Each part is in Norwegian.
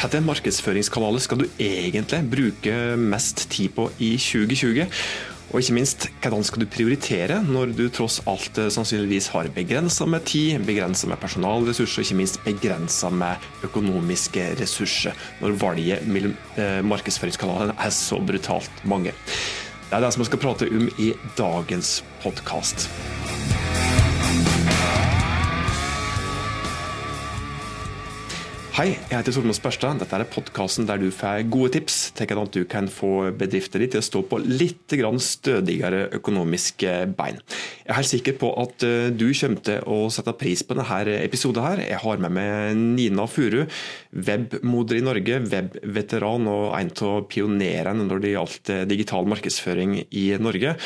hvilke markedsføringskanaler skal du egentlig bruke mest tid på i 2020? Og ikke minst, hvordan skal du prioritere når du tross alt eh, sannsynligvis har begrensa med tid, begrensa med personalressurser og ikke minst begrensa med økonomiske ressurser, når valget mellom eh, markedsføringskanalene er så brutalt mange. Det er det som vi skal prate om i dagens podkast. Hei, jeg heter Solmos Børstad. Dette er podkasten der du får gode tips til at du kan få bedrifter ditt til å stå på litt stødigere økonomiske bein. Jeg er helt sikker på at eh, du kommer til å sette pris på denne episoden. Jeg har med meg Nina Furu, webmoder i Norge, webveteran og en av pionerene når det gjaldt eh, digital markedsføring i Norge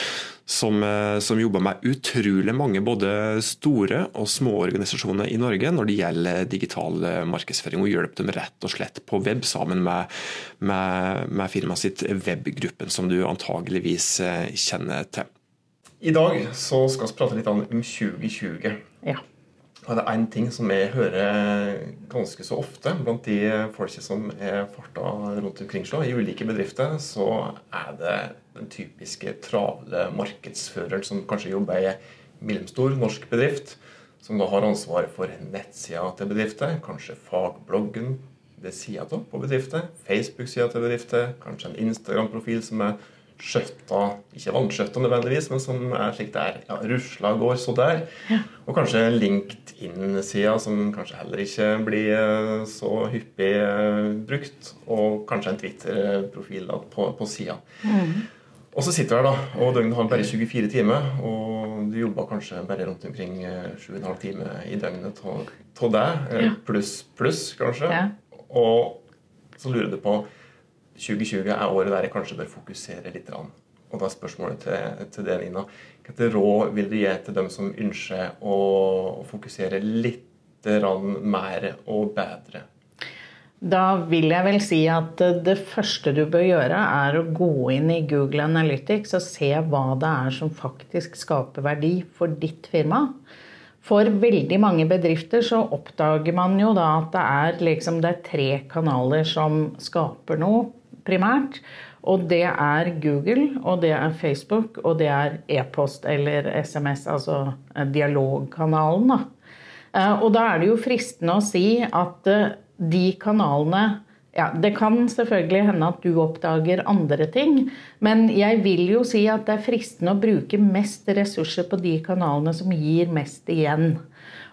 som, eh, som, jobber med utrolig mange både store og små organisasjoner i Norge når det gjelder digital eh, markedsføring, og hjelper dem rett og slett på web sammen med, med, med firmaet sitt Webgruppen, som du antageligvis eh, kjenner til. I dag så skal vi prate litt om 2020. Ja. Og det er én ting som jeg hører ganske så ofte blant de folka som er farta rundt omkring så, i ulike bedrifter, så er det den typiske travle markedsføreren som kanskje jobber i mellomstor norsk bedrift, som da har ansvaret for nettsida til bedrifter, kanskje fagbloggen ved sida av på bedrifter, Facebook-sida til bedrifter, kanskje en Instagram-profil som er skjøtta, ikke vannskjøtta nødvendigvis, men som er slik det er. Ja, rusla går så der. Ja. Og kanskje LinkedIn-sida, som kanskje heller ikke blir eh, så hyppig eh, brukt. Og kanskje en Twitter-profil på, på sida. Mm. Og så sitter du her, da, og døgnet har bare 24 timer. Og du jobber kanskje bare rundt omkring 7,5 eh, timer i døgnet av deg. Pluss, pluss, kanskje. Ja. Og så lurer du på 2020 er året der jeg kanskje bør fokusere litt. Og da er spørsmålet til, til det, Nina. Hvilke råd vil du gi til dem som ønsker å fokusere litt mer og bedre? Da vil jeg vel si at det første du bør gjøre, er å gå inn i Google Analytics og se hva det er som faktisk skaper verdi for ditt firma. For veldig mange bedrifter så oppdager man jo da at det er, liksom, det er tre kanaler som skaper noe primært. Og det er Google, og det er Facebook, og det er e-post eller SMS, altså eh, dialogkanalen. Da. Eh, og da er det jo fristende å si at eh, de kanalene ja, Det kan selvfølgelig hende at du oppdager andre ting, men jeg vil jo si at det er fristende å bruke mest ressurser på de kanalene som gir mest igjen.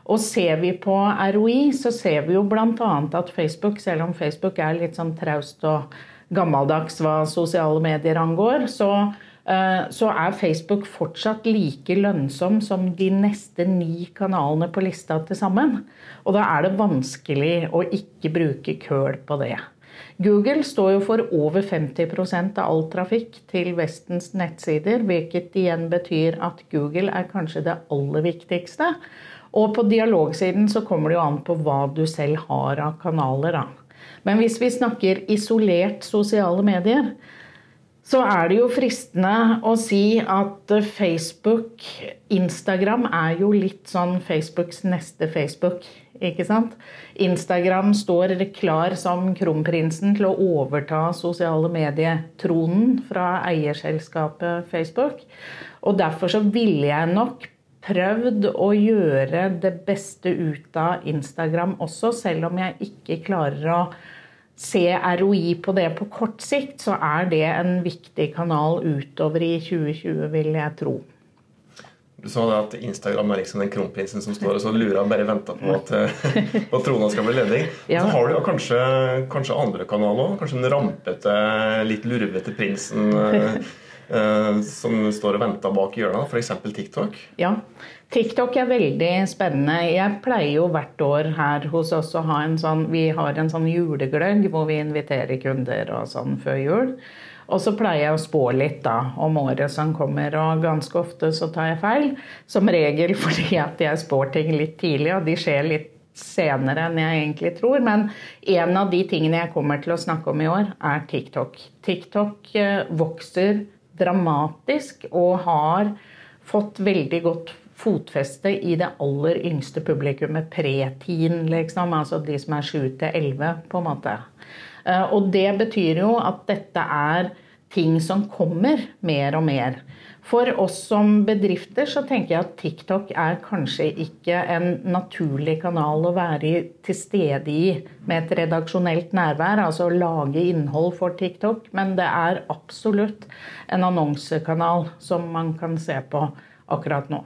Og ser vi på ROI, så ser vi jo bl.a. at Facebook, selv om Facebook er litt sånn traust og gammeldags hva sosiale medier angår, så, eh, så, er Facebook fortsatt like lønnsom som de neste ni kanalene på lista til sammen. Og da er det vanskelig å ikke bruke køl på det. Google står jo for over 50% av all trafikk til Vestens nettsider, hvilket igjen betyr at Google er kanskje det aller viktigste. Og på dialogsiden så kommer det jo an på hva du selv har av kanaler. da. Men hvis vi snakker isolert sosiale medier, så er det jo fristende å si at Facebook, Instagram, er jo litt sånn Facebooks neste Facebook. Ikke sant? Instagram står klar som kronprinsen til å overta sosiale medietronen fra eierselskapet Facebook. Og derfor så ville jeg nok prøvd å gjøre det beste ut av Instagram også, selv om jeg ikke klarer å se ROI på det på kort sikt, så er det en viktig kanal utover i 2020, vil jeg tro. Du sa det at Instagram er liksom den kronprinsen som står og så lurer og bare venter på at, at trona skal bli ledig. Ja. Så har du kanskje, kanskje andre kanaler òg. Kanskje den rampete, litt lurvete prinsen Eh, som står og venter bak hjørnet, f.eks. TikTok? Ja. TikTok er veldig spennende. Jeg pleier jo hvert år her hos oss å ha en sånn Vi har en sånn julegløgg hvor vi inviterer kunder og sånn før jul. Og så pleier jeg å spå litt da, om året som kommer, og ganske ofte så tar jeg feil. Som regel fordi at jeg spår ting litt tidlig, og de skjer litt senere enn jeg egentlig tror. Men en av de tingene jeg kommer til å snakke om i år, er TikTok. TikTok eh, vokser dramatisk og har fått veldig godt fotfeste i det aller yngste publikummet, preteen, liksom. Altså de som er 7 til 11, på en måte. Eh, og det betyr jo at dette er ting som kommer mer og mer. For oss som bedrifter så tenker jeg at TikTok er kanskje ikke en naturlig kanal å være til stede i med et redaksjonelt nærvær, altså å lage innhold for TikTok, men det er absolutt en annonsekanal som man kan se på akkurat nå.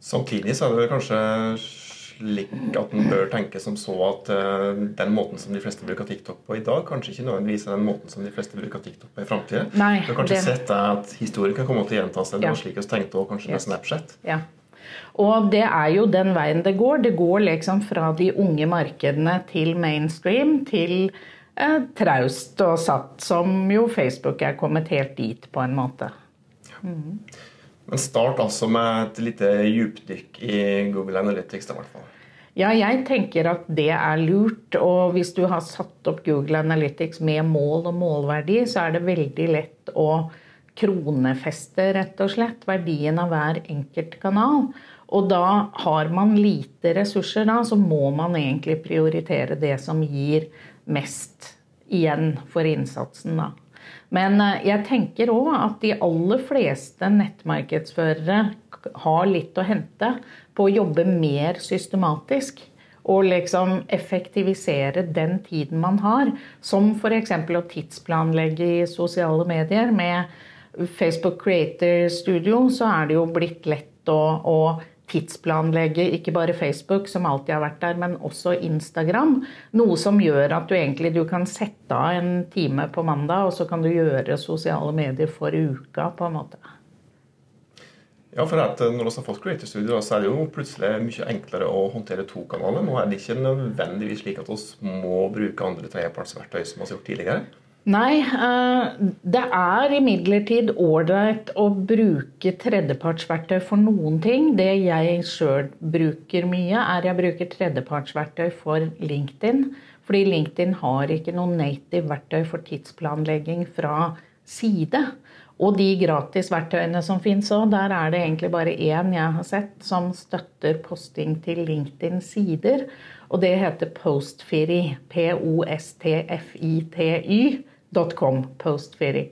Samtidig så er det kanskje slik at en bør tenke som så at uh, den måten som de fleste bruker TikTok på i dag, kanskje ikke nødvendigvis er den måten som de fleste bruker TikTok på i framtida. Du har kanskje det... sett at historien kan komme til å gjenta seg. Det ja. var slik vi tenkte også kanskje yes. med Snapchat. Ja. Og det er jo den veien det går. Det går liksom fra de unge markedene til mainstream til eh, traust og satt, som jo Facebook er kommet helt dit, på en måte. Mm. Men start altså med et lite djupdykk i Google Analytics. i hvert fall. Ja, jeg tenker at det er lurt. Og hvis du har satt opp Google Analytics med mål og målverdi, så er det veldig lett å kronefeste rett og slett verdien av hver enkelt kanal. Og da har man lite ressurser, da, så må man egentlig prioritere det som gir mest igjen for innsatsen. da. Men eh, jeg tenker òg at de aller fleste nettmarkedsførere har litt å hente på å jobbe mer systematisk. Og liksom effektivisere den tiden man har. Som f.eks. å tidsplanlegge i sosiale medier. Med Facebook Creator Studio så er det jo blitt lett å, å tidsplanlegge ikke bare Facebook, som alltid har vært der, men også Instagram. Noe som gjør at du egentlig du kan sette av en time på mandag, og så kan du gjøre sosiale medier for uka, på en måte. Ja, for at Når vi har fått Creator Studio, så er det jo plutselig mye enklere å håndtere to kanaler. Nå er det ikke nødvendigvis slik at vi må bruke andre tredjepartsverktøy som vi har gjort tidligere. Nei, eh, det er imidlertid ålreit å bruke tredjepartsverktøy for noen ting. Det jeg sjøl bruker mye, er jeg bruker tredjepartsverktøy for LinkedIn. Fordi LinkedIn har ikke noe native verktøy for tidsplanlegging fra side. Og de gratis verktøyene som fins òg, der er det egentlig bare én jeg har sett som støtter posting til LinkedIn-sider. Og det heter Postfiri. P-o-s-t-f-i-t-y. .com, Postfiri.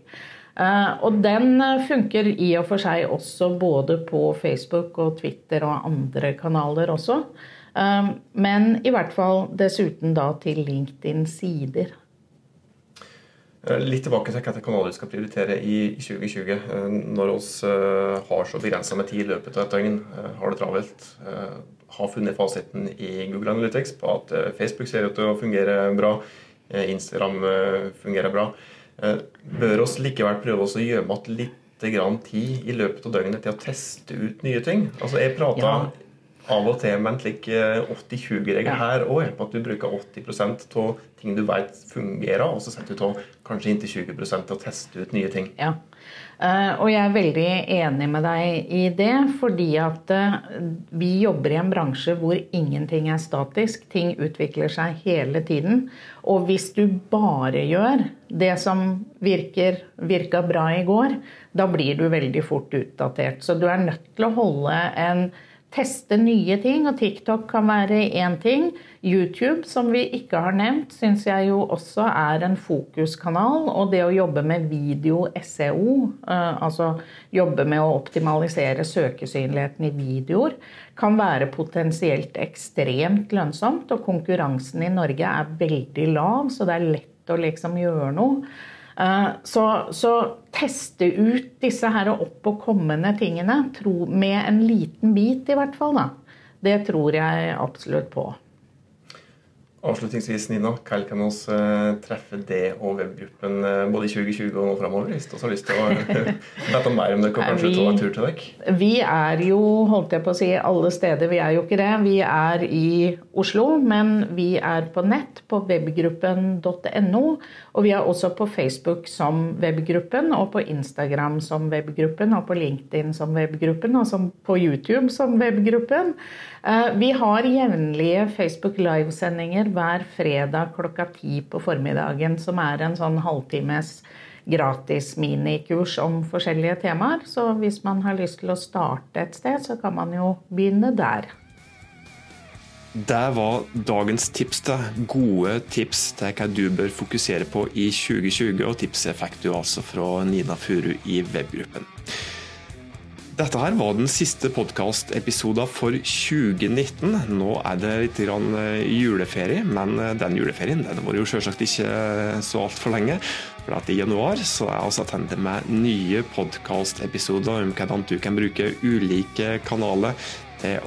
Uh, og den eh, funker i og for seg også både på Facebook og Twitter og andre kanaler også. Uh, men i hvert fall dessuten da til LinkedIn-sider. Litt tilbake til hvilke kanaler vi skal prioritere i 2020. Når vi har så begrensa med tid i løpet av et døgn, har det travelt, har funnet fasiten i Google Analytics på at Facebook ser ut til å fungere bra, Eh, Instagram eh, fungerer bra. Eh, bør oss likevel prøve å gjemme igjen litt tid i løpet av døgnet til å teste ut nye ting? Altså, Jeg prater ja. Av og til med en slik 80-20-regel her òg, på at du bruker 80% av ting du vet fungerer, og så setter du av kanskje inntil 20 til å teste ut nye ting. Ja. Uh, og jeg er veldig enig med deg i det, fordi at uh, vi jobber i en bransje hvor ingenting er statisk. Ting utvikler seg hele tiden. Og hvis du bare gjør det som virker, virka bra i går, da blir du veldig fort utdatert. Så du er nødt til å holde en teste nye ting, og TikTok kan være én ting. YouTube, som vi ikke har nevnt, syns jeg jo også er en fokuskanal. Og det å jobbe med video-SEO, eh, altså jobbe med å optimalisere søkesynligheten i videoer, kan være potensielt ekstremt lønnsomt. Og konkurransen i Norge er veldig lav, så det er lett å liksom gjøre noe. Eh, så, så, teste ut disse her opp- og kommende tingene med en liten bit, i hvert fall. Da. Det tror jeg absolutt på. Avslutningsvis, Nina, hva kan vi uh, treffe det og webgruppen uh, både i 2020 og nå framover? Hvis du har lyst til å vite mer om det, kan kanskje ta en tur til deg? Vi er jo, holdt jeg på å si, alle steder. Vi er jo ikke det. Vi er i Oslo, men vi er på nett på webgruppen.no. Og vi er også på Facebook som webgruppen, og på Instagram som webgruppen, og på LinkedIn som webgruppen, og på YouTube som webgruppen. Uh, vi har jevnlige Facebook livesendinger hver fredag klokka ti på formiddagen, som er en sånn halvtimes gratis minikurs om forskjellige temaer. Så hvis man har lyst til å starte et sted, så kan man jo begynne der. Det var dagens tips. til Gode tips til hva du bør fokusere på i 2020. Og tipset fikk du altså fra Nina Furu i webgruppen. Dette her var den siste podkastepisoden for 2019. Nå er det litt eh, juleferie, men eh, den juleferien den var jo selvsagt ikke eh, så altfor lenge. For I januar så er altså tilbake med nye podkastepisoder om hvordan du kan bruke ulike kanaler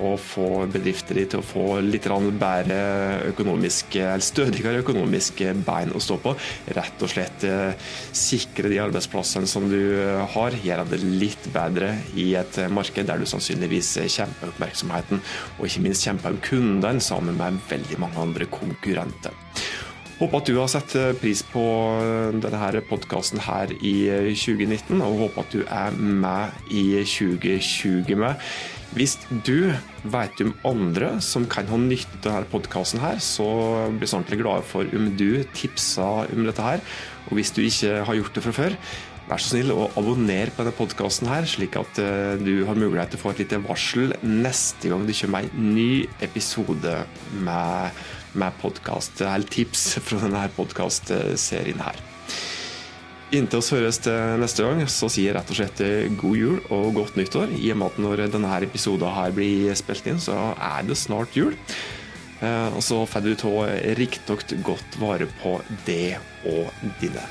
å få bedrifter til å få litt bedre økonomiske, eller stødigere økonomiske bein å stå på. Rett og slett eh, sikre de arbeidsplassene som du eh, har, gjøre det litt bedre i et marked der du sannsynligvis kjemper oppmerksomheten, og ikke minst kjemper om kundene sammen med veldig mange andre konkurrenter. Håper at du har sett pris på denne podkasten her i 2019, og håper at du er med i 2020 med. Hvis du vet om andre som kan ha nytte av denne podkasten, så blir jeg ordentlig glad for om du tipser om dette her. Og hvis du ikke har gjort det fra før, vær så snill å abonnere på denne podkasten, slik at eh, du har mulighet til å få et lite varsel neste gang det kommer en ny episode med, med podkast, eller tips fra denne podkastserien her. Inntil oss høres til neste gang, så sier jeg rett og slett eh, god jul og godt nyttår. I og med at når denne episoden her blir spilt inn, så er det snart jul. Eh, og så får du ta riktig godt vare på det og dine.